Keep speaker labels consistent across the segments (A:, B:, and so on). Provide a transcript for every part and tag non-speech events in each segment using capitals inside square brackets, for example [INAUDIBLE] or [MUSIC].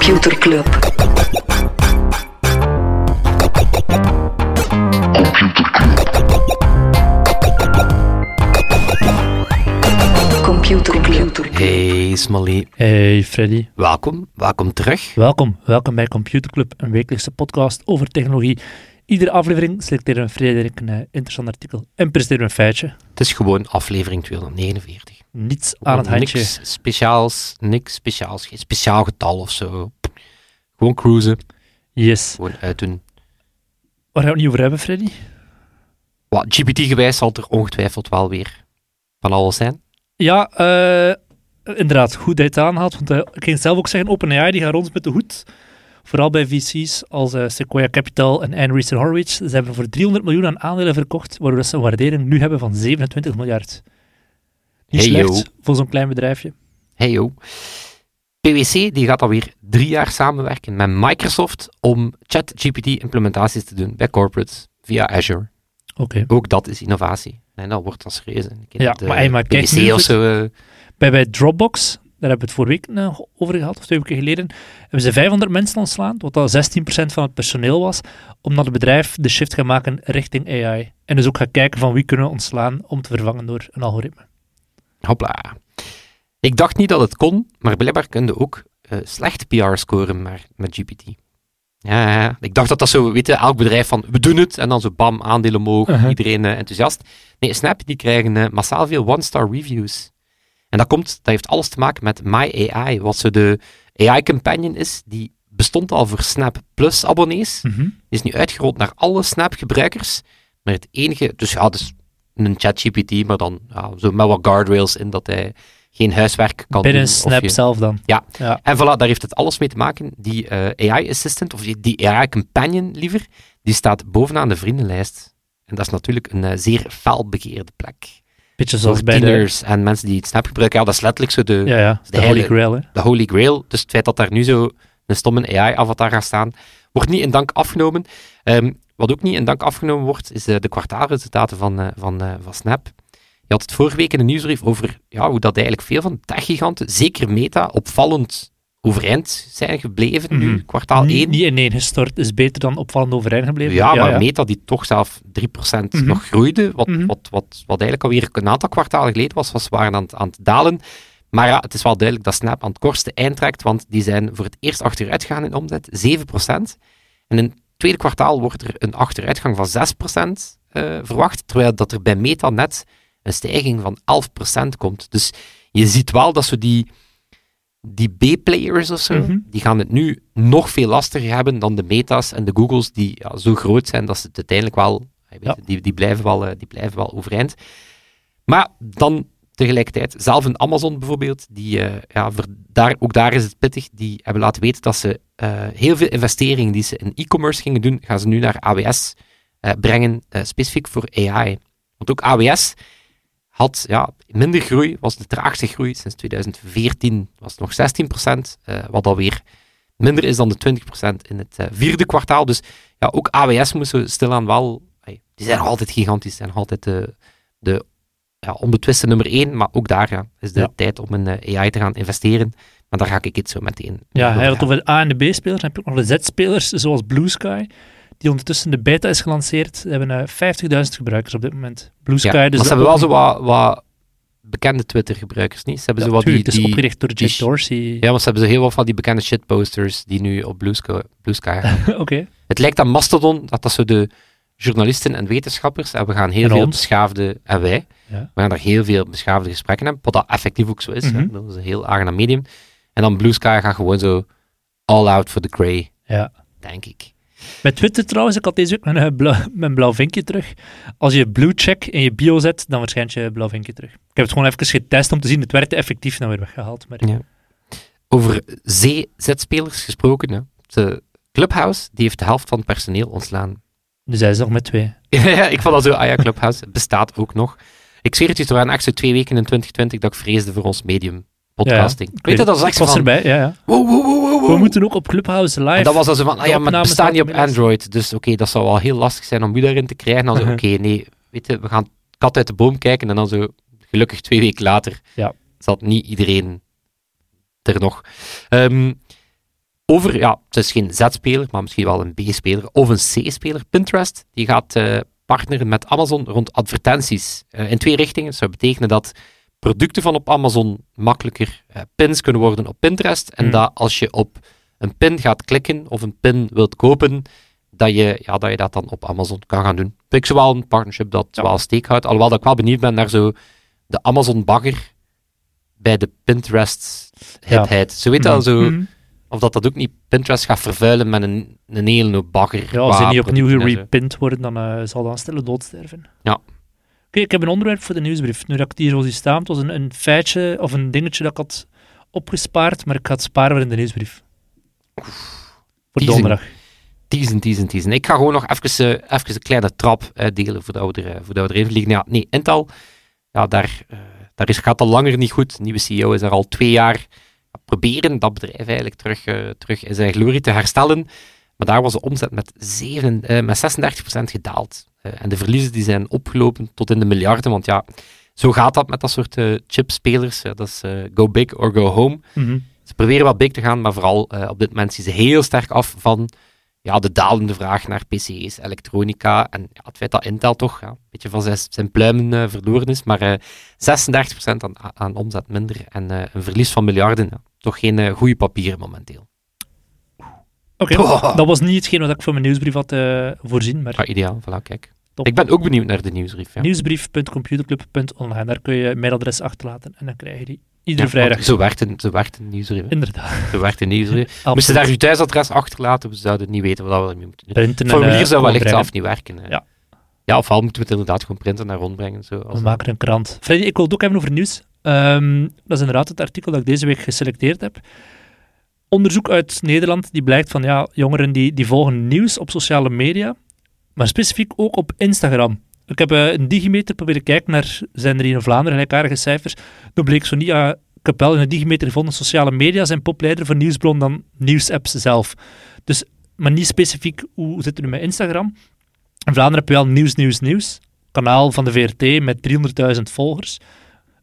A: Computer Club. Computer Club.
B: Hey Smally,
C: Hey Freddy,
B: welkom, welkom terug.
C: welkom. Welkom bij Computer Club, een wekelijkse podcast over technologie. Iedere aflevering selecteren we Frederik een eh, interessant artikel en presenteren we een feitje.
B: Het is gewoon aflevering 249.
C: Niets aan het handje.
B: Niks speciaals, niks speciaals, geen speciaal getal of zo. Gewoon cruisen,
C: Yes.
B: gewoon uitdoen.
C: Waar gaan we het niet over hebben, Freddy?
B: Wat GPT-gewijs zal er ongetwijfeld wel weer van alles zijn.
C: Ja, eh, inderdaad, goed dat je het aanhaalt. Want eh, ik ging zelf ook zeggen, OpenAI die gaat rond met de hoed. Vooral bij VC's als eh, Sequoia Capital en Andreessen Horowitz. Ze hebben voor 300 miljoen aan aandelen verkocht, waardoor ze een waardering nu hebben van 27 miljard. Niet
B: Hey,
C: slecht
B: yo.
C: voor zo'n klein bedrijfje.
B: Hey yo. PwC die gaat alweer drie jaar samenwerken met Microsoft om ChatGPT-implementaties te doen bij corporates via Azure.
C: Oké.
B: Ook dat is innovatie. En dat wordt als ken
C: Ja,
B: de
C: maar hey, maar kijk
B: PwC
C: nu
B: of zo. eh,
C: Bij, bij Dropbox, daar hebben we het vorige week nog over gehad, of twee weken geleden, hebben ze 500 mensen ontslaan, wat al 16% van het personeel was, omdat het bedrijf de shift gaat maken richting AI. En dus ook gaat kijken van wie kunnen we ontslaan om te vervangen door een algoritme.
B: Hopla. Ik dacht niet dat het kon, maar blijkbaar kun je ook eh, slecht PR scoren maar met GPT. Ja, ja, ik dacht dat dat zo, weet je, elk bedrijf van, we doen het, en dan zo bam, aandelen omhoog,
C: Uh-huh.
B: iedereen eh, enthousiast. Nee, Snap, die krijgen eh, massaal veel one-star reviews. En dat komt, dat heeft alles te maken met My AI, wat zo de AI-companion is, die bestond al voor Snap Plus abonnees. Die is nu uitgerold naar alle Snap-gebruikers. Maar het enige, dus ja, dus een ChatGPT, maar dan ja, zo met wat guardrails in dat hij geen huiswerk kan
C: Binnen
B: doen. of
C: Snap
B: je-
C: zelf dan.
B: Ja.
C: ja.
B: En voilà, daar heeft het alles mee te maken. Die eh, AI-assistant, of die, AI-companion liever, die staat bovenaan de vriendenlijst. En dat is natuurlijk een eh, zeer felbegeerde plek.
C: Beetje zoals bij de,
B: en mensen die het Snap gebruiken. Ja, dat is letterlijk zo de,
C: ja, ja, de,
B: de
C: Holy Grail. Hè.
B: de holy grail. Dus het feit dat daar nu zo een stomme AI-avatar gaat staan, wordt niet in dank afgenomen. Ehm, wat ook niet in dank afgenomen wordt, is eh, de kwartaalresultaten van, van, van Snap. Je had het vorige week in de nieuwsbrief over ja, hoe dat eigenlijk veel van techgiganten, zeker Meta, opvallend overeind zijn gebleven nu,
C: Mhm.
B: kwartaal
C: Niet,
B: 1.
C: niet ineen gestort, is beter dan opvallend overeind gebleven.
B: Ja, maar Meta die toch zelf 3%
C: Mhm.
B: nog groeide, wat,
C: Mhm.
B: wat, wat, wat eigenlijk alweer een aantal kwartalen geleden was, was waren aan het, aan het dalen. Maar ja, het is wel duidelijk dat Snap aan het kortste eind trekt, want die zijn voor het eerst achteruit gegaan in omzet, 7%. En in het tweede kwartaal wordt er een achteruitgang van 6% eh, verwacht, terwijl dat er bij Meta net een stijging van 11% komt. Dus je ziet wel dat zo die, die B-players of zo,
C: Mhm.
B: die gaan het nu nog veel lastiger hebben dan de Meta's en de Googles, die ja, zo groot zijn dat ze het uiteindelijk wel, je weet,
C: Ja.
B: die, die, blijven wel, eh, die blijven wel overeind. Maar dan tegelijkertijd, zelf een Amazon bijvoorbeeld, die, eh, ja, daar, ook daar is het pittig, die hebben laten weten dat ze eh, heel veel investeringen die ze in e-commerce gingen doen, gaan ze nu naar AWS brengen, specifiek voor AI. Want ook AWS had ja, minder groei, was de traagste groei sinds 2014, was het nog 16%, eh, wat alweer minder is dan de 20% in het eh, vierde kwartaal. Dus ja, ook AWS moesten stilaan wel, hey, die zijn nog altijd gigantisch, zijn nog altijd de, de ja, onbetwiste nummer één, maar ook daar ja, is de
C: Ja.
B: tijd om in eh, AI te gaan investeren. Maar daar ga ik het zo meteen
C: Ja, hij had het over de A- en de B-spelers. Dan heb je ook nog de Z-spelers, zoals Blue Sky, die ondertussen de beta is gelanceerd. Ze hebben eh, 50.000 gebruikers op dit moment. Blue Sky,
B: Ja,
C: dus
B: ze hebben wel zo wat, wat bekende Twitter-gebruikers, niet? Ze hebben
C: Ja,
B: zo wat die,
C: het is
B: die,
C: opgericht door
B: die
C: Jack Dorsey.
B: ja, maar ze hebben zo heel wat van die bekende shitposters die nu op Blue Sky, Blue Sky gaan. [LAUGHS]
C: Oké.
B: Het lijkt aan Mastodon, dat dat zo de journalisten en wetenschappers, en we gaan heel
C: En
B: veel
C: ons.
B: beschaafde, en wij,
C: Ja.
B: we gaan daar heel veel beschaafde gesprekken hebben, wat dat effectief ook zo is.
C: Mhm.
B: Dat is een heel aangenaam medium. En dan Blue Sky gaat gewoon zo all out for the grey,
C: Ja.
B: denk ik.
C: Bij Twitter trouwens, ik had deze ook mijn, eh, blauw, mijn blauw vinkje terug. Als je blue check in je bio zet, dan verschijnt je blauw vinkje terug. Ik heb het gewoon even getest om te zien, het werkte effectief nou weer weggehaald. Maar
B: Ja. Over Z-spelers gesproken, hè. De Clubhouse, die heeft de helft van het personeel ontslaan.
C: dus hij is nog met twee. [LAUGHS]
B: ja, ik vond dat zo, ah ja, Clubhouse [LAUGHS] bestaat ook nog. Ik zweer het je, er waren echt zo twee weken in 2020 dat ik vreesde voor ons medium podcasting.
C: Ik
B: Weet je, dat was
C: ik was
B: van,
C: erbij, ja, ja.
B: wow, wow, wow, wow, wow.
C: We moeten ook op Clubhouse live.
B: En dat was dan zo van, ah ja, maar bestaat niet op Android, dus oké, dat zou wel heel lastig zijn om u daarin te krijgen. Dan [LAUGHS] oké, nee, weet je, we gaan kat uit de boom kijken en dan zo, gelukkig twee weken later,
C: Ja.
B: zat niet iedereen er nog. Ehm, over, ja, het is geen Z-speler, maar misschien wel een B-speler of een C-speler. Pinterest, die gaat uh, partneren met Amazon rond advertenties uh, in twee richtingen. Dat zou betekenen dat producten van op Amazon makkelijker uh, pins kunnen worden op Pinterest. En
C: Hmm.
B: dat als je op een pin gaat klikken of een pin wilt kopen, dat je, ja, dat je dat dan op Amazon kan gaan doen. Vind ik zo wel een partnership dat
C: Ja.
B: wel steek houdt. Alhoewel dat ik wel benieuwd ben naar zo de Amazon-bagger bij de Pinterest-hipheid. Zo weet wel, zo... Of dat dat ook niet Pinterest gaat vervuilen met een, een hele bagger.
C: Ja, als die niet opnieuw gerepind worden, dan eh, zal dat een stille dood sterven.
B: Ja.
C: Oké, ik heb een onderwerp voor de nieuwsbrief. Nu dat ik hier zo zie staan, het was een, een feitje of een dingetje dat ik had opgespaard, maar ik ga het sparen voor in de nieuwsbrief. Voor
B: Teasing.
C: donderdag.
B: Teasen, teasen, teasen. Ik ga gewoon nog even, eh, even een kleine trap uitdelen voordat we, er, eh, voordat we erin vliegen. Ja, nee, Intel, ja, daar, daar is, gaat al langer niet goed. De nieuwe CEO is er al twee jaar proberen dat bedrijf eigenlijk terug, terug in zijn glorie te herstellen. Maar daar was de omzet met, met 36% gedaald. Eh, en de verliezen die zijn opgelopen tot in de miljarden. Want ja, zo gaat dat met dat soort eh, chipspelers. Ja, dat is eh, go big or go home.
C: Mhm.
B: Ze proberen wel big te gaan, maar vooral eh, op dit moment zien ze heel sterk af van ja, de dalende vraag naar PC's, elektronica. En ja, het feit dat Intel toch ja, een beetje van zijn, zijn pluimen eh, verloren is. Maar eh 36% aan, aan omzet minder en eh, een verlies van miljarden. Ja, toch geen eh, goede papieren momenteel.
C: Oké, dat was niet hetgeen wat ik voor mijn nieuwsbrief had eh, voorzien, maar
B: Ja, ideaal, voilà, kijk.
C: top.
B: Ik ben ook benieuwd naar de nieuwsbrief. Ja.
C: Nieuwsbrief.computerclub.online, daar kun je mailadres achterlaten en dan krijg je die iedere
B: Ja,
C: vrijdag.
B: Zo werkt een, zo een nieuwsbrief.
C: Inderdaad.
B: Zo werkt een nieuwsbrief. [LAUGHS] Moest je daar je thuisadres achterlaten, we zouden niet weten wat we ermee moeten doen.
C: Printen
B: Het
C: en,
B: formulier
C: eh,
B: zou wellicht zelf niet werken. hè.
C: Ja.
B: ja, ofwel moeten we het inderdaad gewoon printen en rondbrengen. Zo, als
C: We maken een krant. Freddy, ik wil het ook hebben over nieuws. Ehm, dat is inderdaad het artikel dat ik deze week geselecteerd heb. Onderzoek uit Nederland die blijkt van ja, jongeren die, die volgen nieuws op sociale media, maar specifiek ook op Instagram. Ik heb eh, een digimeter proberen kijken naar, zijn er hier in Vlaanderen gelijkaardige cijfers? Dan bleek zo niet, wel in een digimeter gevonden, sociale media zijn populairder voor nieuwsbron dan nieuwsapps zelf. Dus, maar niet specifiek, hoe, hoe zit het nu met Instagram? In Vlaanderen heb je wel Nieuws, Nieuws, Nieuws. Kanaal van de VRT met 300.000 volgers.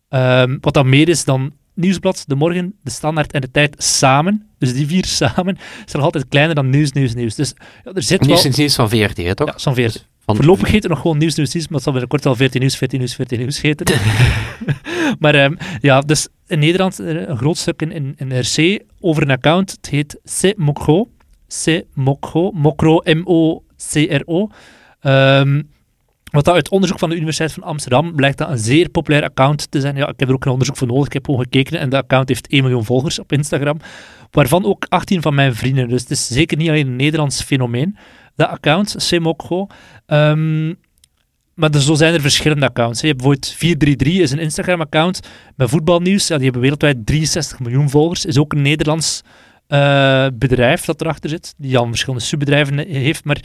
C: Ehm, wat dan meer is dan Nieuwsblad, De Morgen, De Standaard en De Tijd samen. Dus die vier [LAUGHS] samen zijn nog altijd kleiner dan Nieuws, Nieuws, Nieuws. Dus ja, er zit wel...
B: Nieuws is nieuws van VRT, hè, toch?
C: Ja, zo'n VRT.
B: Van-
C: Voorlopig heet het nog gewoon Nieuws, Nieuws, Nieuws, maar het zal binnenkort wel 14 Nieuws, 14 Nieuws, 14 Nieuws heten. [LAUGHS] [LAUGHS] maar ehm, ja, dus in Nederland eh, een groot stuk in, in, RC over een account. Het heet C Mokro. C Mokro. Mokro, M-O-C-R-O. Ehm, wat dat uit onderzoek van de Universiteit van Amsterdam blijkt dat een zeer populair account te zijn. Ja, ik heb er ook een onderzoek voor nodig. Ik heb gewoon gekeken en dat account heeft 1 miljoen volgers op Instagram. Waarvan ook 18 van mijn vrienden. Dus het is zeker niet alleen een Nederlands fenomeen. Dat account, Semokgo. Ehm maar er, zo zijn er verschillende accounts. Je hebt bijvoorbeeld 433 is een Instagram-account met voetbalnieuws. Die hebben wereldwijd 63 miljoen volgers. Is ook een Nederlands eh, bedrijf dat erachter zit, die al verschillende subbedrijven heeft. Maar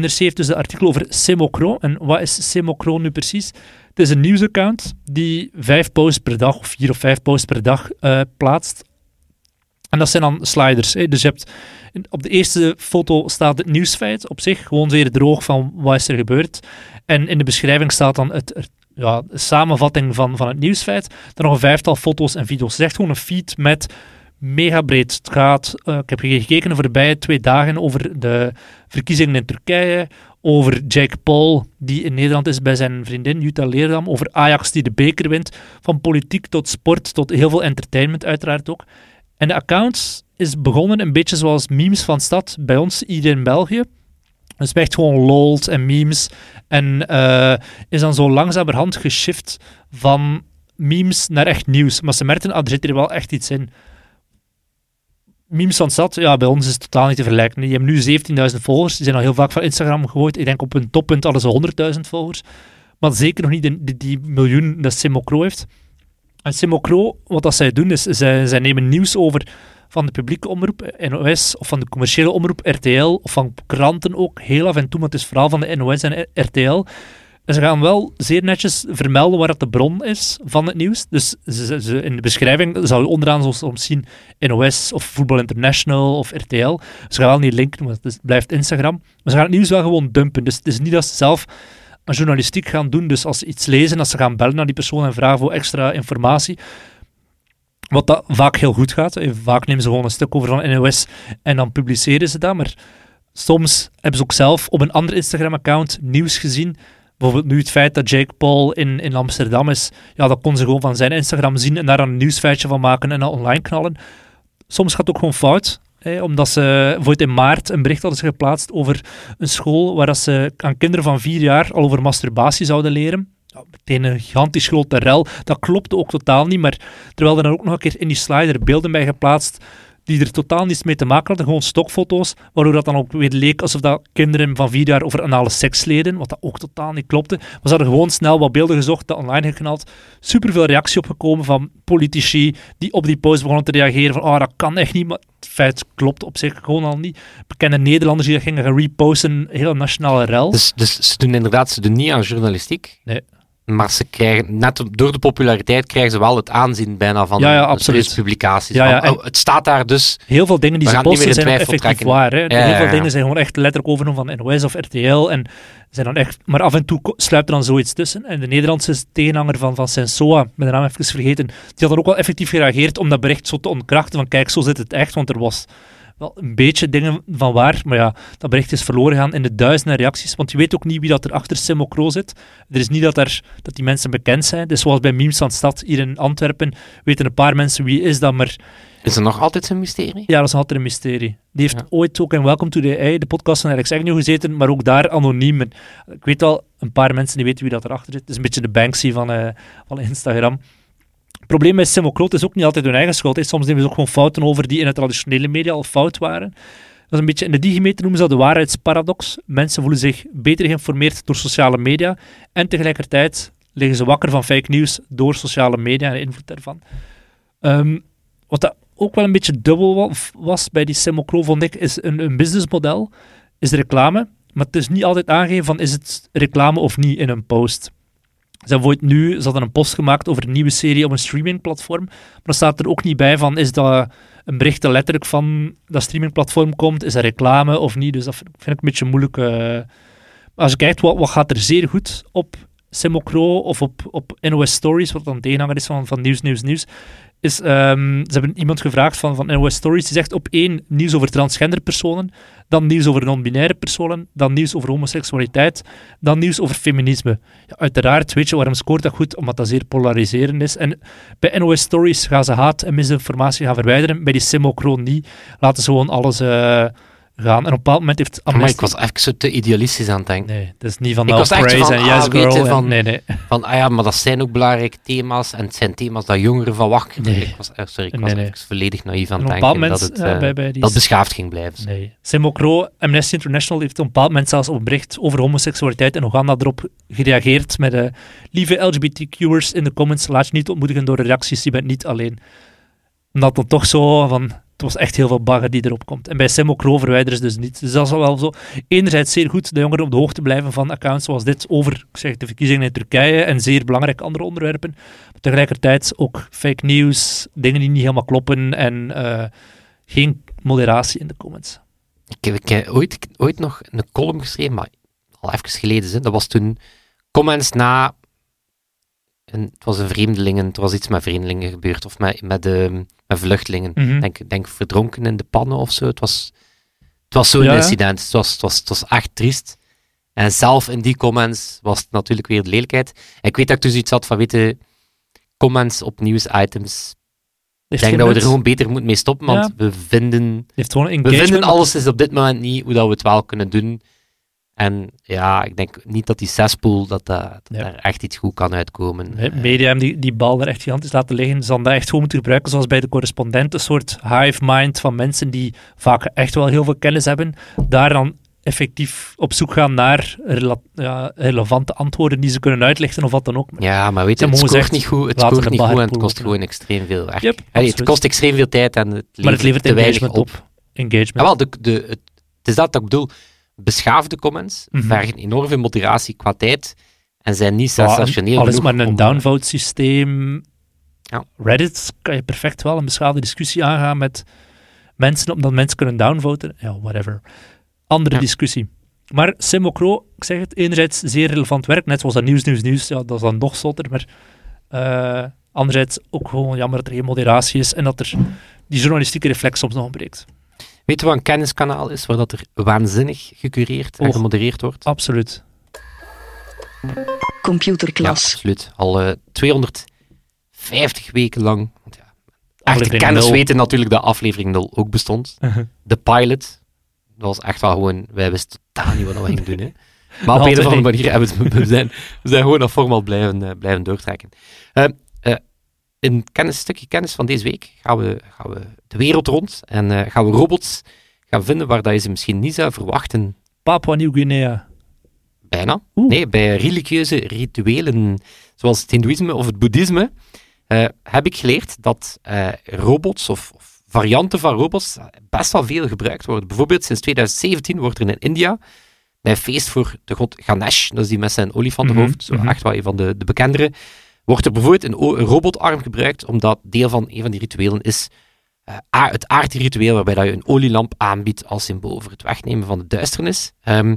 C: NRC heeft dus een artikel over Semocro. En wat is Semocro nu precies? Het is een nieuwsaccount die vijf posts per dag, of vier of vijf posts per dag eh, plaatst. En dat zijn dan sliders. Hè. Dus je hebt, op de eerste foto staat het nieuwsfeit op zich, gewoon zeer droog van wat is er gebeurd. En in de beschrijving staat dan het, ja, samenvatting van, van het nieuwsfeit. Dan nog een vijftal foto's en video's. Het is echt gewoon een feed met mega breed. Het gaat, eh, ik heb gekeken de voorbije twee dagen over de verkiezingen in Turkije, over Jake Paul, die in Nederland is bij zijn vriendin Jutta Leerdam, over Ajax die de beker wint, van politiek tot sport, tot heel veel entertainment uiteraard ook. En de account is begonnen een beetje zoals memes van stad bij ons hier in België. Dus echt gewoon lols en memes. En eh, is dan zo langzamerhand geshift van memes naar echt nieuws. Maar ze merkten, ah, er zit wel echt iets in. Memes van stad, ja, bij ons is het totaal niet te vergelijken. Die hebben nu 17.000 volgers. Die zijn al heel vaak van Instagram gegooid. Ik denk op een toppunt hadden ze 100.000 volgers. Maar zeker nog niet die, die miljoen dat Simocro heeft. En Simocro, wat dat zij doen, is zij, zij nemen nieuws over van de publieke omroep, NOS, of van de commerciële omroep, RTL, of van kranten ook, heel af en toe, maar het is vooral van de NOS en RTL. Ze gaan wel zeer netjes vermelden waar het de bron is van het nieuws. Dus ze, in de beschrijving zal je onderaan soms, zien NOS of Voetbal International of RTL. Ze gaan wel niet linken, want het blijft Instagram. Maar ze gaan het nieuws wel gewoon dumpen. Dus het is niet dat ze zelf een journalistiek gaan doen. Dus als ze iets lezen, als ze gaan bellen naar die persoon en vragen voor extra informatie. Wat dat vaak heel goed gaat. Vaak nemen ze gewoon een stuk over van NOS en dan publiceren ze dat. Maar soms hebben ze ook zelf op een ander Instagram-account nieuws gezien. Bijvoorbeeld nu het feit dat Jake Paul in, in Amsterdam is. Ja, dat kon ze gewoon van zijn Instagram zien en daar een nieuwsfeitje van maken en online knallen. Soms gaat het ook gewoon fout. Hè, omdat ze bijvoorbeeld in maart een bericht hadden geplaatst over een school waar dat ze aan kinderen van vier jaar al over masturbatie zouden leren. Ja, meteen een gigantisch grote rel. Dat klopte ook totaal niet, maar terwijl er dan ook nog een keer in die slider beelden bij geplaatst die er totaal niets mee te maken hadden, gewoon stokfoto's, waardoor dat dan ook weer leek alsof dat kinderen van vier jaar over anale seks leden, wat dat ook totaal niet klopte. Maar ze hadden gewoon snel wat beelden gezocht, dat online geknald. Superveel reactie opgekomen van politici die op die post begonnen te reageren van oh, dat kan echt niet, maar het feit klopt op zich gewoon al niet. Bekende Nederlanders die dat gingen reposten, een hele nationale rel.
B: Dus, dus ze doen inderdaad, ze doen niet aan journalistiek.
C: Nee.
B: Maar ze krijgen, net door de populariteit, krijgen ze wel het aanzien bijna van
C: Ja, ja,
B: de publicaties.
C: Ja, ja,
B: Van, oh, het staat daar dus.
C: Heel veel dingen die ze posten zijn effectief
B: trekken.
C: waar. Hè.
B: Ja,
C: Heel veel dingen zijn gewoon echt letterlijk overgenomen van NOS of RTL. En zijn dan echt, maar af en toe sluipt er dan zoiets tussen. En de Nederlandse tegenhanger van, van Sensoa, ben de naam even vergeten, die had dan ook wel effectief gereageerd om dat bericht zo te ontkrachten. Van kijk, zo zit het echt. Want er was wel een beetje dingen van waar. Maar ja, dat bericht is verloren gegaan in de duizenden reacties. Want je weet ook niet wie dat er achter Simocro zit. Er is niet dat, er, dat die mensen bekend zijn. Dus zoals bij Memes van Stad hier in Antwerpen weten een paar mensen wie is dat, maar
B: Is er nog altijd een mysterie?
C: ja, dat is altijd een mysterie. Die heeft
B: Ja.
C: ooit ook in Welcome to the AI, de podcast van Alex Agnew, gezeten, maar ook daar anoniem. En Ik weet wel, een paar mensen die weten wie dat erachter zit. Het is een beetje de Banksy van, eh, van Instagram. Het probleem met Simocroot is ook niet altijd hun eigen schuld. Soms nemen ze ook gewoon fouten over die in het traditionele media al fout waren. Dat is een beetje, in de digimeter noemen ze dat de waarheidsparadox. Mensen voelen zich beter geïnformeerd door sociale media en tegelijkertijd liggen ze wakker van fake news door sociale media en de invloed daarvan. Ehm, wat dat ook wel een beetje dubbel wa- was bij die Simocro, vond ik, is een, een businessmodel, is reclame. Maar het is niet altijd aangegeven van is het reclame of niet in een post. Ze hebben nu, ze hadden een post gemaakt over een nieuwe serie op een streamingplatform, maar dan staat er ook niet bij van is dat een bericht dat letterlijk van dat streamingplatform komt, is dat reclame of niet. Dus dat vind ik een beetje moeilijk. Maar als je kijkt, wat, wat gaat er zeer goed op Simocro of op, op NOS Stories, wat dan tegenhanger is van, van Nieuws, Nieuws, Nieuws, is, ehm, ze hebben iemand gevraagd van, van NOS Stories, die zegt op één nieuws over transgender personen, dan nieuws over non-binaire personen, dan nieuws over homoseksualiteit, dan nieuws over feminisme. Uiteraard, weet je waarom scoort dat goed? Omdat dat zeer polariserend is. En bij NOS Stories gaan ze haat en misinformatie gaan verwijderen, bij die Simocro niet. Laten ze gewoon alles eh, gaan. En op een bepaald moment heeft
B: Maar
C: Amnesty...
B: ik was zo te idealistisch aan het denken.
C: Nee, dat is niet van
B: Ik was echt
C: praise
B: van,
C: en
B: ah,
C: yes
B: je,
C: en-
B: van-
C: nee, nee.
B: Van, ah ja, maar dat zijn ook belangrijke thema's. En het zijn thema's dat jongeren van wakker
C: Nee.
B: Ik was, sorry, ik
C: Nee,
B: was even volledig naïef aan het denken dat het
C: eh,
B: eh,
C: bij, bij die
B: dat beschaafd ging blijven.
C: Nee. Simocro, Amnesty International, heeft op een bepaald moment zelfs op een bericht over homoseksualiteit en Oeganda erop gereageerd met eh, lieve LGBTQ'ers in de comments, laat je niet ontmoedigen door de reacties, je bent niet alleen. Omdat dan toch zo van, het was echt heel veel bagger die erop komt. En bij Simocro verwijderen ze dus niet. Dus dat is wel zo, enerzijds zeer goed de jongeren op de hoogte blijven van accounts zoals dit over, ik zeg de verkiezingen in Turkije en zeer belangrijk andere onderwerpen. Maar tegelijkertijd ook fake news, dingen die niet helemaal kloppen en eh, geen moderatie in de comments.
B: Ik heb, ik ooit, ooit nog een column geschreven, maar al even geleden. Hè. Dat was toen comments na... Een, het was een vreemdelingen, het was iets met vreemdelingen gebeurd. Of met, met, de, met vluchtelingen.
C: Mhm.
B: denk, denk verdronken in de pannen of zo. Het was, het was zo'n
C: Ja,
B: incident. Het was, het, was, het was echt triest. En zelf in die comments was het natuurlijk weer de lelijkheid. En ik weet dat ik dus iets had van, weten, comments op nieuwsitems. Ik denk dat we er gewoon beter moeten mee stoppen, want we vinden
C: Heeft gewoon
B: we vinden alles is op dit moment niet hoe dat we het wel kunnen doen. En ja, ik denk niet dat die cesspool, dat, dat, dat
C: Ja.
B: daar echt iets goed kan uitkomen.
C: Nee,
B: Eh,
C: media hebben die, die bal er echt gigantisch laten liggen. Ze hadden dat echt gewoon moeten gebruiken, zoals bij de correspondent. Een soort hive mind van mensen die vaak echt wel heel veel kennis hebben. Daar dan effectief op zoek gaan naar ja, relevante antwoorden die ze kunnen uitlichten of wat dan ook.
B: ja, maar weet je, het scoort niet goed, het scoort niet goed en het kost gewoon extreem veel werk.
C: Yep,
B: Allee, het kost extreem veel tijd en het levert,
C: maar het levert
B: te weinig
C: engagement
B: op.
C: op. Engagement.
B: Ja, wel, de, de, het, het is dat dat ik bedoel. Beschaafde comments
C: Mhm.
B: vergen enorm veel moderatie qua tijd en zijn niet
C: Ja,
B: sensationeel
C: Al is
B: genoeg
C: maar een
B: om,
C: downvote systeem.
B: Ja.
C: Reddit kan je perfect wel een beschaafde discussie aangaan met mensen, omdat mensen kunnen downvoten. Ja, whatever. Andere
B: Ja.
C: discussie. Maar Simocro, ik zeg het, enerzijds zeer relevant werk, net zoals dat nieuws, nieuws, nieuws, ja, dat is dan nog zotter, maar eh, Anderzijds ook gewoon jammer dat er geen moderatie is en dat er die journalistieke reflex soms nog ontbreekt.
B: Weet je wat een kenniskanaal is, waar dat er waanzinnig gecureerd en
C: Och.
B: gemodereerd wordt?
C: Absoluut.
B: Ja,
A: Computerklas.
B: absoluut. Al eh, 250 weken lang. Want ja, echte
C: nul.
B: weten natuurlijk dat aflevering 0 ook bestond. De pilot, dat was echt wel gewoon, wij wisten totaal niet wat we gingen doen. Hè. [LAUGHS] Maar op een of andere manier hebben we, het- we, zijn, we zijn gewoon dat format blijven, eh, blijven doortrekken. In kennis, stukje kennis van deze week gaan we, gaan we de wereld rond en eh, gaan we robots gaan vinden waar dat je ze misschien niet zou verwachten
C: Papua Nieuw-Guinea.
B: Bijna.
C: Oeh.
B: Nee, bij religieuze rituelen, zoals het Hindoeïsme of het Boeddhisme, eh, heb ik geleerd dat eh, robots of, of varianten van robots best wel veel gebruikt worden. Bijvoorbeeld sinds 2017 wordt er in India bij een feest voor de god Ganesh, dat is die met zijn olifantenhoofd, zo
C: mhm.
B: echt wel een van de, de bekendere, wordt er bijvoorbeeld een, robotarm gebruikt, omdat deel van een van die rituelen is a- het aardritueel waarbij dat je een olielamp aanbiedt als symbool voor het wegnemen van de duisternis. Ehm,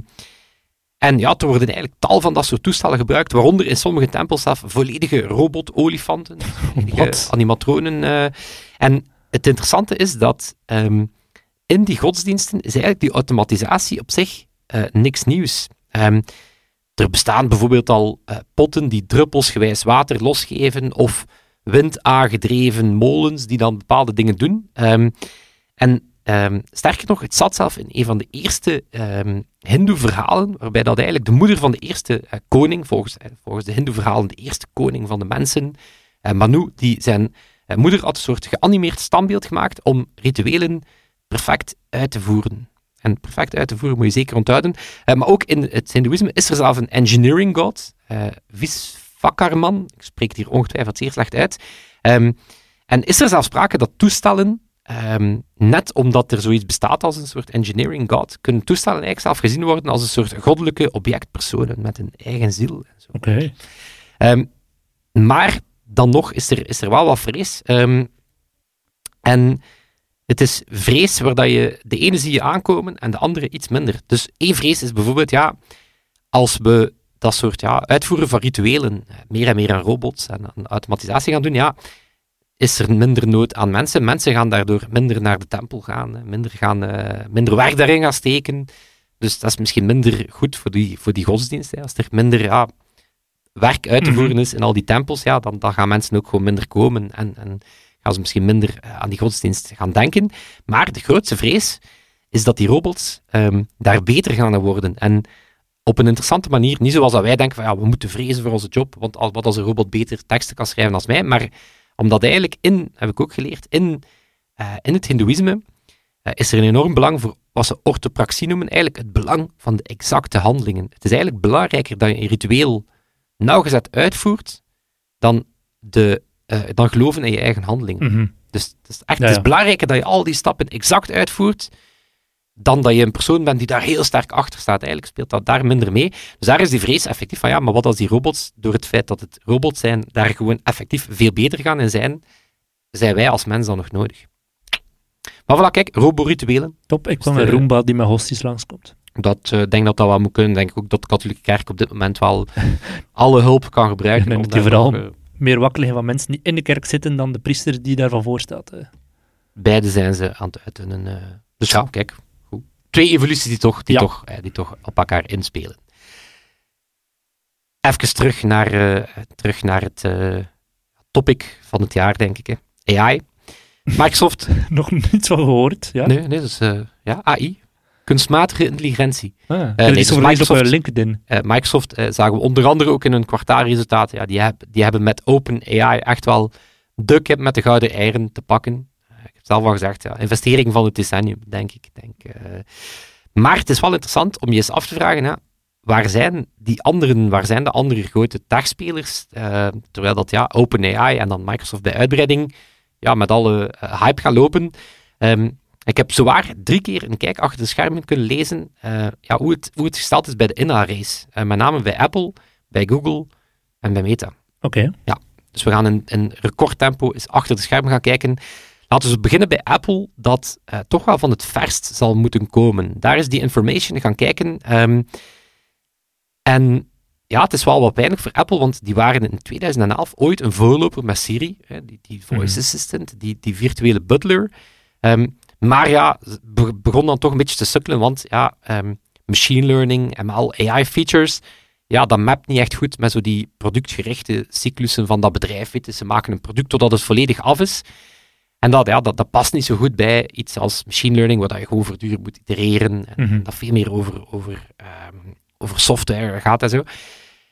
B: en ja, er worden eigenlijk tal van dat soort toestellen gebruikt, waaronder in sommige tempels zelf volledige robot-olifanten, [LAUGHS] animatronen. eh. en het interessante is dat ehm, in die godsdiensten is eigenlijk die automatisatie op zich eh, niks nieuws. Ehm, er bestaan bijvoorbeeld al eh, potten die druppelsgewijs water losgeven, of windaangedreven molens die dan bepaalde dingen doen. Ehm, en ehm, sterker nog, het zat zelf in een van de eerste ehm Hindoe-verhalen, waarbij dat eigenlijk de moeder van de eerste eh, koning, volgens, eh, volgens de Hindoe-verhalen de eerste koning van de mensen, Manu, die zijn moeder had een soort geanimeerd standbeeld gemaakt om rituelen perfect uit te voeren. En perfect uit te voeren moet je zeker onthouden. Eh, maar ook in het Hindoeïsme is er zelf een engineering god, eh Visvakarman. Ik spreek het hier ongetwijfeld zeer slecht uit. Ehm, en is er zelfs sprake dat toestellen, ehm, net omdat er zoiets bestaat als een soort engineering god, kunnen toestellen eigenlijk zelf gezien worden als een soort goddelijke objectpersonen met een eigen ziel.
C: Oké.
B: Ehm, maar dan nog is er, is er wel wat vrees. En het is vrees waar dat je de ene zie je aankomen en de andere iets minder. Dus één vrees is bijvoorbeeld, ja, als we dat soort ja, uitvoeren van rituelen eh, meer en meer aan robots en aan automatisatie gaan doen, ja, is er minder nood aan mensen. Mensen gaan daardoor minder naar de tempel gaan, hè, minder, gaan eh, minder werk daarin gaan steken. Dus dat is misschien minder goed voor die, voor die godsdienst. Hè. Als er minder ja, werk uit te
C: Mhm.
B: voeren is in al die tempels, ja, dan, dan gaan mensen ook gewoon minder komen en, en gaan ze misschien minder eh, aan die godsdienst gaan denken. Maar de grootste vrees is dat die robots ehm, daar beter gaan worden. En op een interessante manier, niet zoals dat wij denken van ja, we moeten vrezen voor onze job, want al- wat als een robot beter teksten kan schrijven als mij, maar omdat eigenlijk in, heb ik ook geleerd, in, eh, in het hindoeïsme eh, is er een enorm belang voor wat ze orthopraxie noemen, eigenlijk het belang van de exacte handelingen. Het is eigenlijk belangrijker dat je een ritueel nauwgezet uitvoert dan, de, eh, dan geloven in je eigen handelingen.
C: Mhm.
B: Dus het is, echt,
C: Ja,
B: het is
C: ja.
B: belangrijker dat je al die stappen exact uitvoert, dan dat je een persoon bent die daar heel sterk achter staat. Eigenlijk speelt dat daar minder mee. Dus daar is die vrees effectief van, ja, maar wat als die robots, door het feit dat het robots zijn, daar gewoon effectief veel beter gaan in zijn, zijn wij als mens dan nog nodig. Maar voilà, kijk, roborituelen.
C: Top, ik
B: Dus
C: kwam een Roomba die met hosties langskomt.
B: Dat eh, denk dat dat wel moet kunnen. Denk ik ook dat de katholieke kerk op dit moment wel [LAUGHS] alle hulp kan gebruiken.
C: Ik denk
B: om
C: die vooral-
B: nog, eh,
C: Meer wakker liggen van mensen die in de kerk zitten dan de priester die daarvan voor staat. hè.
B: beide zijn ze aan het uiten. En, eh, dus ja, kijk. Goed. Twee evoluties die toch, die,
C: Ja.
B: toch, eh, die toch op elkaar inspelen. Even terug naar, eh, terug naar het topic van het jaar, denk ik. Hè. AI. [LAUGHS] Microsoft.
C: Nog niets van gehoord. Ja?
B: nee, nee, dus ja, AI. Kunstmatige intelligentie.
C: Ah, heb
B: nee, dus
C: op
B: Microsoft-
C: eh, LinkedIn.
B: Eh, Microsoft eh, zagen we onder andere ook in hun kwartaalresultaten. Ja, die, heb, die hebben met OpenAI echt wel de kip met de gouden eieren te pakken. Eh, ik heb zelf al gezegd, ja, investering van het decennium, denk ik. Denk, eh. Maar het is wel interessant om je eens af te vragen, hè, waar zijn die anderen, waar zijn de andere grote techspelers? Eh, terwijl dat ja, OpenAI en dan Microsoft bij uitbreiding ja, met alle eh, hype gaan lopen. Ehm, ik heb zowaar drie keer een kijk achter de schermen kunnen lezen eh, ja, hoe, het, hoe het gesteld is bij de inhaalrace. Eh, met name bij Apple, bij Google en bij Meta.
C: Oké.
B: Dus we gaan in, in recordtempo eens achter de schermen gaan kijken. Laten we beginnen bij Apple, dat eh, toch wel van het verst zal moeten komen. Daar is die information gaan kijken. ehm, en ja, het is wel wat pijnlijk voor Apple, want die waren in 2011 ooit een voorloper met Siri, hè, die, die voice
C: Mhm.
B: assistant, die, die virtuele butler. Ehm, maar ja, be- begon dan toch een beetje te sukkelen, want ja, ehm, machine learning, ML, AI-features, ja, dat mapt niet echt goed met zo die productgerichte cyclussen van dat bedrijf. Weet je. Ze maken een product totdat het volledig af is. En dat, ja, dat, dat past niet zo goed bij iets als machine learning, waar dat je gewoon voortdurend moet itereren. En
C: Mhm.
B: dat veel meer over, over, ehm, over software gaat en zo.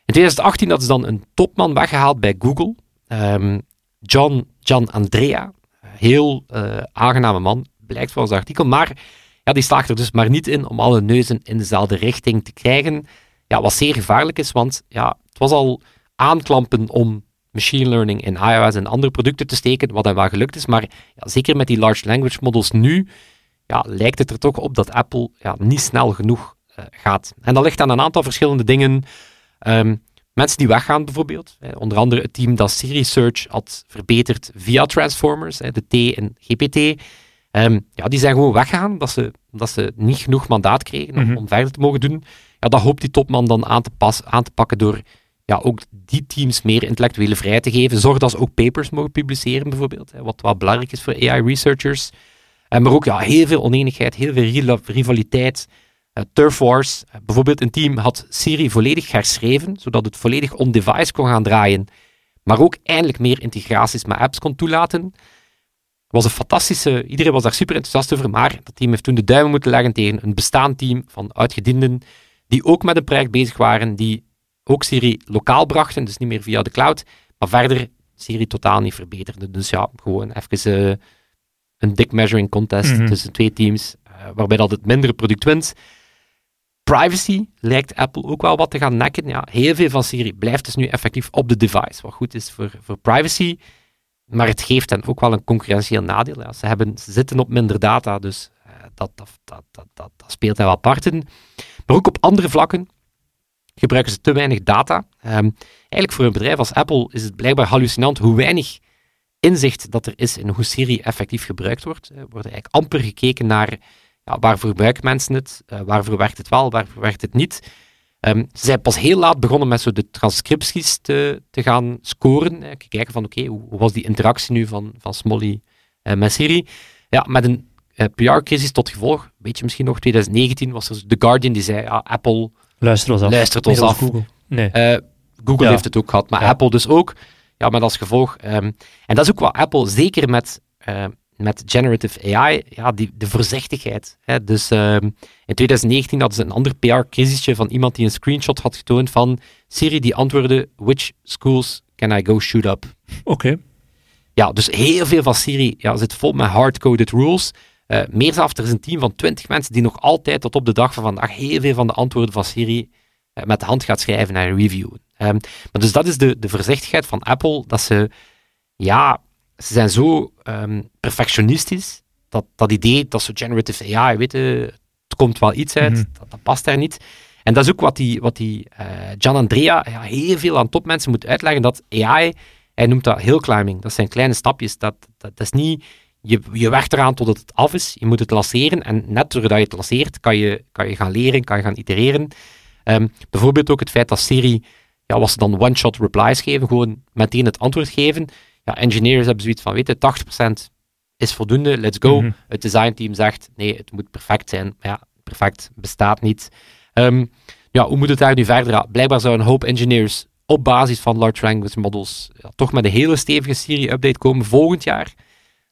B: In 2018 hadden ze dan een topman weggehaald bij Google. Ehm, John, John Andrea. Heel eh, aangename man, blijkt volgens het artikel. Maar ja, die slaagt er dus maar niet in om alle neuzen in dezelfde richting te krijgen. Ja, wat zeer gevaarlijk is, want ja, het was al aanklampen om machine learning in iOS en andere producten te steken, wat dan wel gelukt is. Maar ja, zeker met die large language models nu, ja, lijkt het er toch op dat Apple ja, niet snel genoeg eh, gaat. En dat ligt aan een aantal verschillende dingen. Ehm, mensen die weggaan bijvoorbeeld. Onder andere het team dat Siri Search had verbeterd via Transformers, de T en GPT. Ehm, ja, die zijn gewoon weggegaan omdat ze, omdat ze niet genoeg mandaat kregen om,
C: Mhm.
B: om verder te mogen doen. Ja, dat hoopt die topman dan aan te, pas, aan te pakken door ja, ook die teams meer intellectuele vrijheid te geven. Zorg dat ze ook papers mogen publiceren bijvoorbeeld, hè, wat wel belangrijk is voor AI-researchers. Eh, maar ook ja, heel veel oneenigheid, heel veel rivaliteit. Eh, Turf Wars, eh, bijvoorbeeld een team had Siri volledig herschreven, zodat het volledig on-device kon gaan draaien, maar ook eindelijk meer integraties met apps kon toelaten. Was een fantastische, iedereen was daar super enthousiast over, maar dat team heeft toen de duimen moeten leggen tegen een bestaand team van uitgedienden, die ook met een project bezig waren, die ook Siri lokaal brachten, dus niet meer via de cloud, maar verder Siri totaal niet verbeterden. Dus ja, gewoon even eh, een dik measuring contest
C: Mhm.
B: tussen twee teams, eh, waarbij dat het mindere product wint. Privacy lijkt Apple ook wel wat te gaan nekken. Ja, heel veel van Siri blijft dus nu effectief op de device, wat goed is voor, voor privacy. Maar het geeft hen ook wel een concurrentieel nadeel. Ze, hebben, zitten op minder data, dus eh, dat, dat, dat, dat, dat, dat speelt hen wel parten. Maar ook op andere vlakken gebruiken ze te weinig data. Ehm, eigenlijk voor een bedrijf als Apple is het blijkbaar hallucinant hoe weinig inzicht dat er is in hoe Siri effectief gebruikt wordt. Er wordt eigenlijk amper gekeken naar ja, waarvoor gebruiken mensen het, uh, waarvoor werkt het wel, waarvoor werkt het niet. Um, ze zijn pas heel laat begonnen met zo de transcripties te, te gaan scoren. Uh, kijken van oké, okay, hoe, hoe, was die interactie nu van, van Smolly uh, met Siri? Ja, met een PR-crisis tot gevolg, weet je misschien nog, 2019 was er The Guardian die zei, ja, Apple
C: luistert ons af.
B: Luistert ons af.
C: Google, nee.
B: Google
C: Ja.
B: heeft het ook gehad, maar
C: Ja.
B: Apple dus ook. Ja, met als gevolg. ehm, en dat is ook wat Apple, zeker met, eh, met generative AI, ja, die, de voorzichtigheid. Hè. Dus ehm, in 2019 hadden ze een ander PR-crisisje van iemand die een screenshot had getoond van Siri die antwoordde, which schools can I go shoot up?
C: Oké.
B: Ja, dus heel veel van Siri ja, zit vol met hard-coded rules. Eh, meer zelfs, er is een team van 20 mensen die nog altijd tot op de dag van vandaag heel veel van de antwoorden van Siri eh, met de hand gaat schrijven en reviewen. Ehm, maar dus dat is de, de voorzichtigheid van Apple, dat ze, ja, ze zijn zo ehm, perfectionistisch, dat, dat idee, dat zo generative AI, weet je, het komt wel iets uit,
C: Mhm.
B: dat, dat past daar niet. En dat is ook wat die, wat die eh, Gian Andrea ja, heel veel aan topmensen moet uitleggen, dat AI, hij noemt dat hill climbing, dat zijn kleine stapjes, dat, dat, dat is niet je, je werkt eraan totdat het af is. Je moet het lanceren. En net doordat je het lanceert, kan je, kan je gaan leren, kan je gaan itereren. Ehm, bijvoorbeeld ook het feit dat Siri, ja, was ze dan one-shot replies geven, gewoon meteen het antwoord geven. Ja, engineers hebben zoiets van, weet je, 80% is voldoende, let's go.
C: Mhm.
B: Het designteam zegt, nee, het moet perfect zijn. Maar ja, perfect bestaat niet. Ehm, ja, hoe moet het daar nu verder? Blijkbaar zou een hoop engineers op basis van large language models ja, toch met een hele stevige Siri-update komen volgend jaar.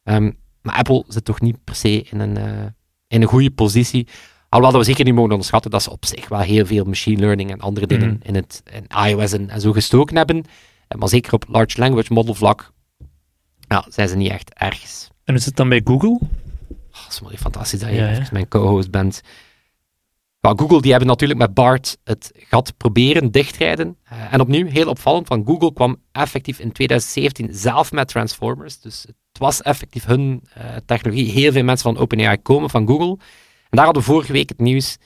B: Ehm, maar Apple zit toch niet per se in een, eh, in een goede positie. Alhoewel dat we zeker niet mogen onderschatten dat ze op zich wel heel veel machine learning en andere dingen
C: Mhm.
B: in, het, in iOS en, en zo gestoken hebben. Eh, Maar zeker op large language model vlak ja, zijn ze niet echt ergens.
C: En is het dan bij Google?
B: Oh, dat is mooi fantastisch dat je
C: Ja, ja.
B: even mijn co-host bent. Ja, Google die hebben natuurlijk met BART het gat proberen dichtrijden. Eh, en opnieuw, heel opvallend, van Google kwam effectief in 2017 zelf met Transformers. Dus het was effectief hun eh, technologie. Heel veel mensen van OpenAI komen van Google. En daar hadden we vorige week het nieuws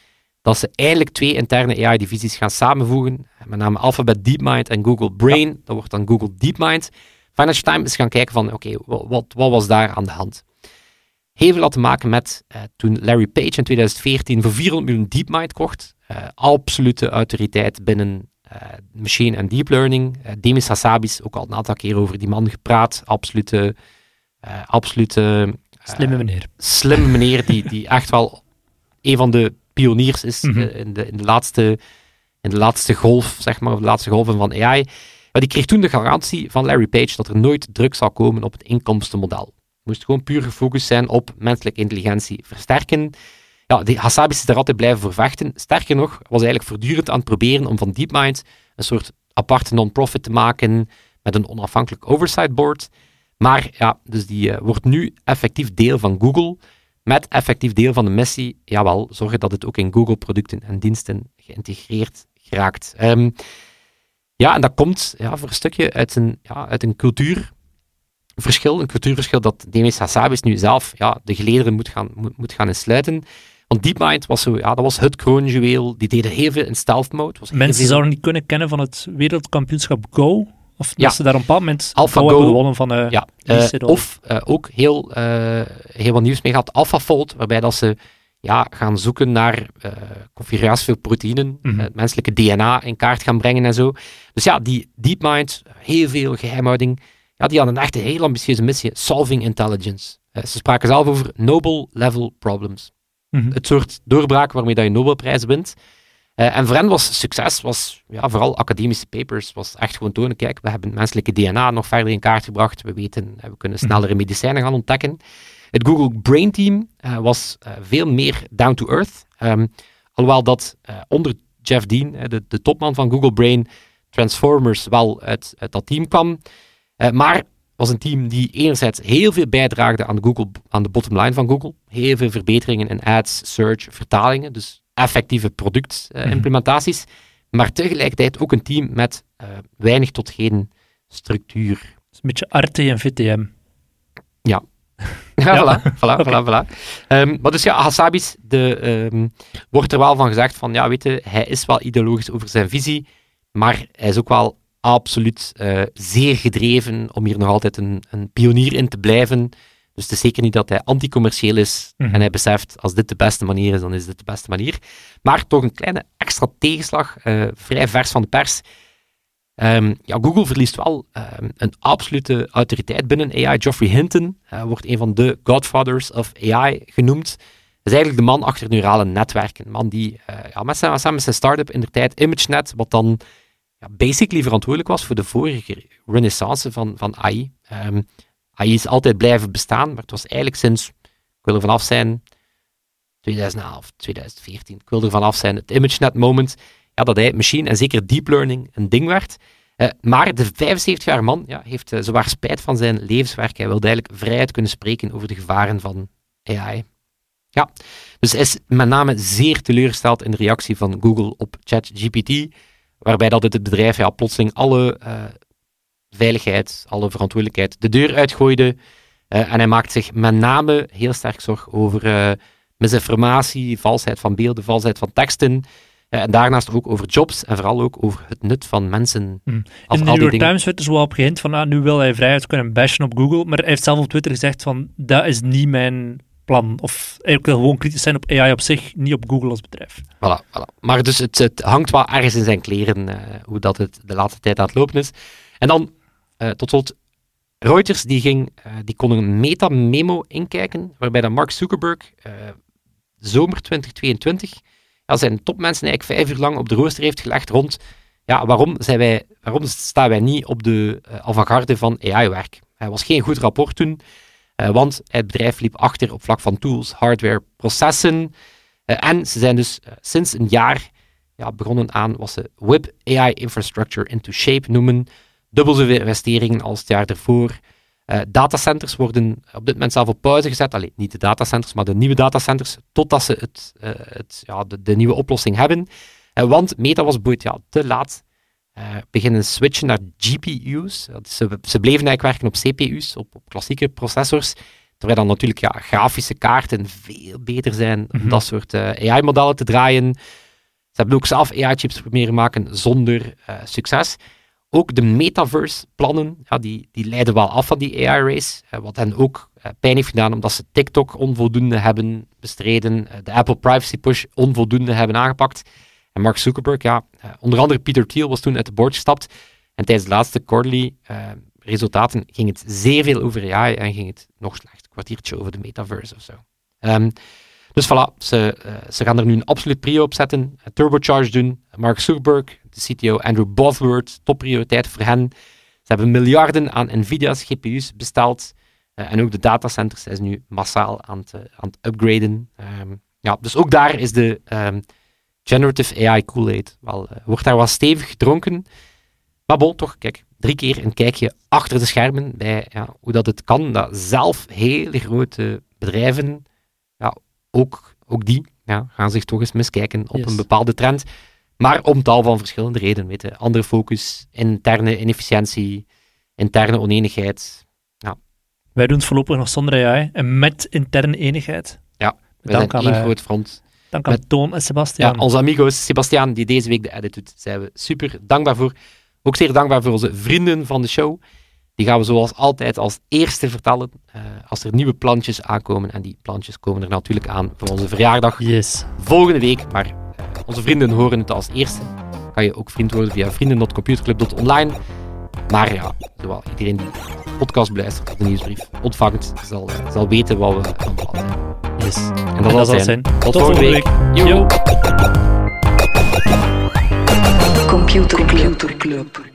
B: dat ze eindelijk twee interne AI-divisies gaan samenvoegen. Met name Alphabet DeepMind en Google Brain. Dat wordt dan Google DeepMind. Financial Times is gaan kijken van, oké, wa- wat, wat was daar aan de hand? Heel veel had te maken met eh, toen Larry Page in 2014 voor 400 miljoen DeepMind kocht. Eh, absolute autoriteit binnen machine en deep learning. Demis Hassabis, ook al een aantal keer over die man gepraat. Absolute, absolute
C: slimme meneer.
B: Slimme meneer, die, die echt wel een van de pioniers is mhm. in, de, in, de laatste, in de laatste golf, zeg maar, of de laatste golven van AI. Maar die kreeg toen de garantie van Larry Page dat er nooit druk zal komen op het inkomstenmodel. Moest gewoon puur gefocust zijn op menselijke intelligentie versterken. Ja, de Hasabi is er altijd blijven voor vechten. Sterker nog, was eigenlijk voortdurend aan het proberen om van DeepMind een soort aparte non-profit te maken met een onafhankelijk oversight board. Maar ja, dus die uh, wordt nu effectief deel van Google, met effectief deel van de missie, jawel, zorgen dat het ook in Google-producten en diensten geïntegreerd geraakt. Um, ja, en dat komt ja, voor een stukje uit een, ja, uit een cultuur verschil, een cultuurverschil dat Demis Hassabis nu zelf ja, de gelederen moet gaan, moet, moet gaan insluiten. Want DeepMind was, zo, ja, dat was het kroonjuweel. Die deden heel veel in stealth mode. Was
C: Mensen
B: veel...
C: zouden niet kunnen kennen van het wereldkampioenschap Go. Of ja. ze daar een bepaald moment
B: Alpha
C: Go, gewonnen van uh,
B: ja. Uh, Of uh, ook heel, heel wat nieuws mee gehad, AlphaFold, waarbij dat ze ja, gaan zoeken naar uh, configuraties voor proteïnen, mm het menselijke DNA in kaart gaan brengen en zo. Dus ja, die DeepMind, heel veel geheimhouding, ja, die hadden echt een heel ambitieuze missie, Solving Intelligence. Uh, ze spraken zelf over Nobel Level Problems. Mhm. Het soort doorbraak waarmee dat je Nobelprijs wint. Uh, en voor hen was succes, was ja, vooral academische papers, was echt gewoon tonen, kijk, we hebben het menselijke DNA nog verder in kaart gebracht, we weten, we kunnen mhm. snellere medicijnen gaan ontdekken. Het Google Brain Team uh, was veel meer down to earth. Um, alhoewel dat onder Jeff Dean, de, de, topman van Google Brain, Transformers wel uit, uit dat team kwam. Maar was een team die enerzijds heel veel bijdraagde aan, Google, aan de bottom line van Google. Heel veel verbeteringen in ads, search, vertalingen. Dus effectieve productimplementaties. Uh, Maar tegelijkertijd ook een team met weinig tot geen structuur.
C: een beetje RT en VTM.
B: Ja. Ja, voilà, voilà, [LAUGHS] okay. voilà, voilà. Um, maar dus ja, Hassabis de, um, wordt er wel van gezegd van, ja, weet je, hij is wel ideologisch over zijn visie, maar hij is ook wel absoluut uh, zeer gedreven om hier nog altijd een, een, pionier in te blijven. Dus het is zeker niet dat hij anticommercieel is mm -hmm. en hij beseft, als dit de beste manier is, dan is dit de beste manier. Maar toch een kleine extra tegenslag, uh, vrij vers van de pers. Um, ja, Google verliest wel um, een absolute autoriteit binnen AI. Geoffrey Hinton uh, wordt een van de godfathers of AI genoemd. Dat is eigenlijk de man achter neurale netwerken. Een man die uh, ja, met zijn, met zijn start-up in de tijd ImageNet, wat dan ja, basically verantwoordelijk was voor de vorige renaissance van, van AI. Um, AI is altijd blijven bestaan, maar het was eigenlijk sinds, ik wil er vanaf zijn, 2011, 2014, ik wil er vanaf zijn, het ImageNet moment, ja, dat hij machine en zeker deep learning een ding werd. Uh, maar de 75-jarige man ja, heeft uh, zwaar spijt van zijn levenswerk. Hij wilde eigenlijk vrijheid kunnen spreken over de gevaren van AI. Ja, dus hij is met name zeer teleurgesteld in de reactie van Google op ChatGPT, waarbij dat het bedrijf ja, plotseling alle uh, veiligheid, alle verantwoordelijkheid de deur uitgooide. en hij maakt zich met name heel sterk zorg over misinformatie, valsheid van beelden, valsheid van teksten. Uh, en daarnaast ook over jobs en vooral ook over het nut van mensen.
C: Mm. In de New York Times werd er zo op gehind van, ah, nu wil hij vrijheid kunnen bashen op Google, maar hij heeft zelf op Twitter gezegd van, dat is niet mijn plan. Of ik wil gewoon kritisch zijn op AI op zich, niet op Google als bedrijf.
B: Voilà, voilà. Maar dus het, het hangt wel ergens in zijn kleren, uh, hoe dat het de laatste tijd aan het lopen is. En dan, uh, tot slot, Reuters die, ging, die kon een meta-memo inkijken, waarbij dan Mark Zuckerberg zomer 2022 ja, zijn topmensen eigenlijk vijf uur lang op de rooster heeft gelegd rond ja, waarom, zijn wij, waarom staan wij niet op de uh, avant-garde van AI-werk. Het was geen goed rapport toen, uh, want het bedrijf liep achter op vlak van tools, hardware, processen. Uh, en ze zijn dus sinds een jaar ja, begonnen aan wat ze WIP AI Infrastructure into Shape noemen. Dubbel zoveel investeringen als het jaar ervoor. Uh, datacenters worden op dit moment zelf op pauze gezet. Alleen niet de datacenters, maar de nieuwe datacenters, totdat ze het, uh, het, ja, de, de, nieuwe oplossing hebben. Uh, want Meta was boeit ja, te laat beginnen switchen naar GPU's. Ze, ze bleven eigenlijk werken op CPU's, op, op klassieke processors. Terwijl dan natuurlijk ja, grafische kaarten veel beter zijn om mhm. dat soort AI-modellen te draaien. Ze hebben ook zelf AI-chips proberen maken zonder succes. Ook de metaverse-plannen, ja, die, die leiden wel af van die AI-race. Eh, wat hen ook eh, pijn heeft gedaan omdat ze TikTok onvoldoende hebben bestreden, eh, de Apple Privacy Push onvoldoende hebben aangepakt. En Mark Zuckerberg, ja, onder andere Peter Thiel was toen uit de board gestapt. En tijdens de laatste quarterly uh, resultaten ging het zeer veel over AI en ging het nog slecht. Kwartiertje over de metaverse of zo. Um, dus voilà, ze, uh, ze gaan er nu een absoluut prio op zetten. Turbocharge doen. Mark Zuckerberg, de CTO Andrew Bosworth, topprioriteit voor hen. Ze hebben miljarden aan Nvidia's GPU's besteld. Uh, en ook de datacenters zijn nu massaal aan het, aan het upgraden. Um, ja, dus ook daar is de um, generative AI Kool-Aid wel, wordt daar wel stevig gedronken. Maar bon, toch, kijk, drie keer een kijkje achter de schermen bij ja, hoe dat het kan, dat zelf hele grote bedrijven, ook, ook die, ja, gaan zich toch eens miskijken op
C: Yes.
B: een bepaalde trend. Maar om tal van verschillende redenen, weet je. Andere focus, interne inefficiëntie, interne oneenigheid.
C: Wij doen het voorlopig nog zonder AI en met interne eenigheid.
B: Ja, We
C: Dank
B: zijn
C: aan,
B: één groot front.
C: Dank aan
B: Met-
C: Toon en Sebastian.
B: Ja, onze amigos, Sebastiaan, die deze week de edit doet, zijn we super dankbaar voor. Ook zeer dankbaar voor onze vrienden van de show. Die gaan we zoals altijd als eerste vertellen eh, als er nieuwe plantjes aankomen. En die plantjes komen er natuurlijk aan voor onze verjaardag
C: Yes.
B: volgende week. Maar eh, onze vrienden horen het als eerste. Kan je ook vriend worden via vrienden.computerclub.online. Maar ja, zowel iedereen die podcast beluistert of de nieuwsbrief ontvangt, zal, zal weten wat we van plan zijn.
C: Yes.
B: En dat zal het zijn. Tot, volgende week. Yo.
C: Yo.
A: Computer Club.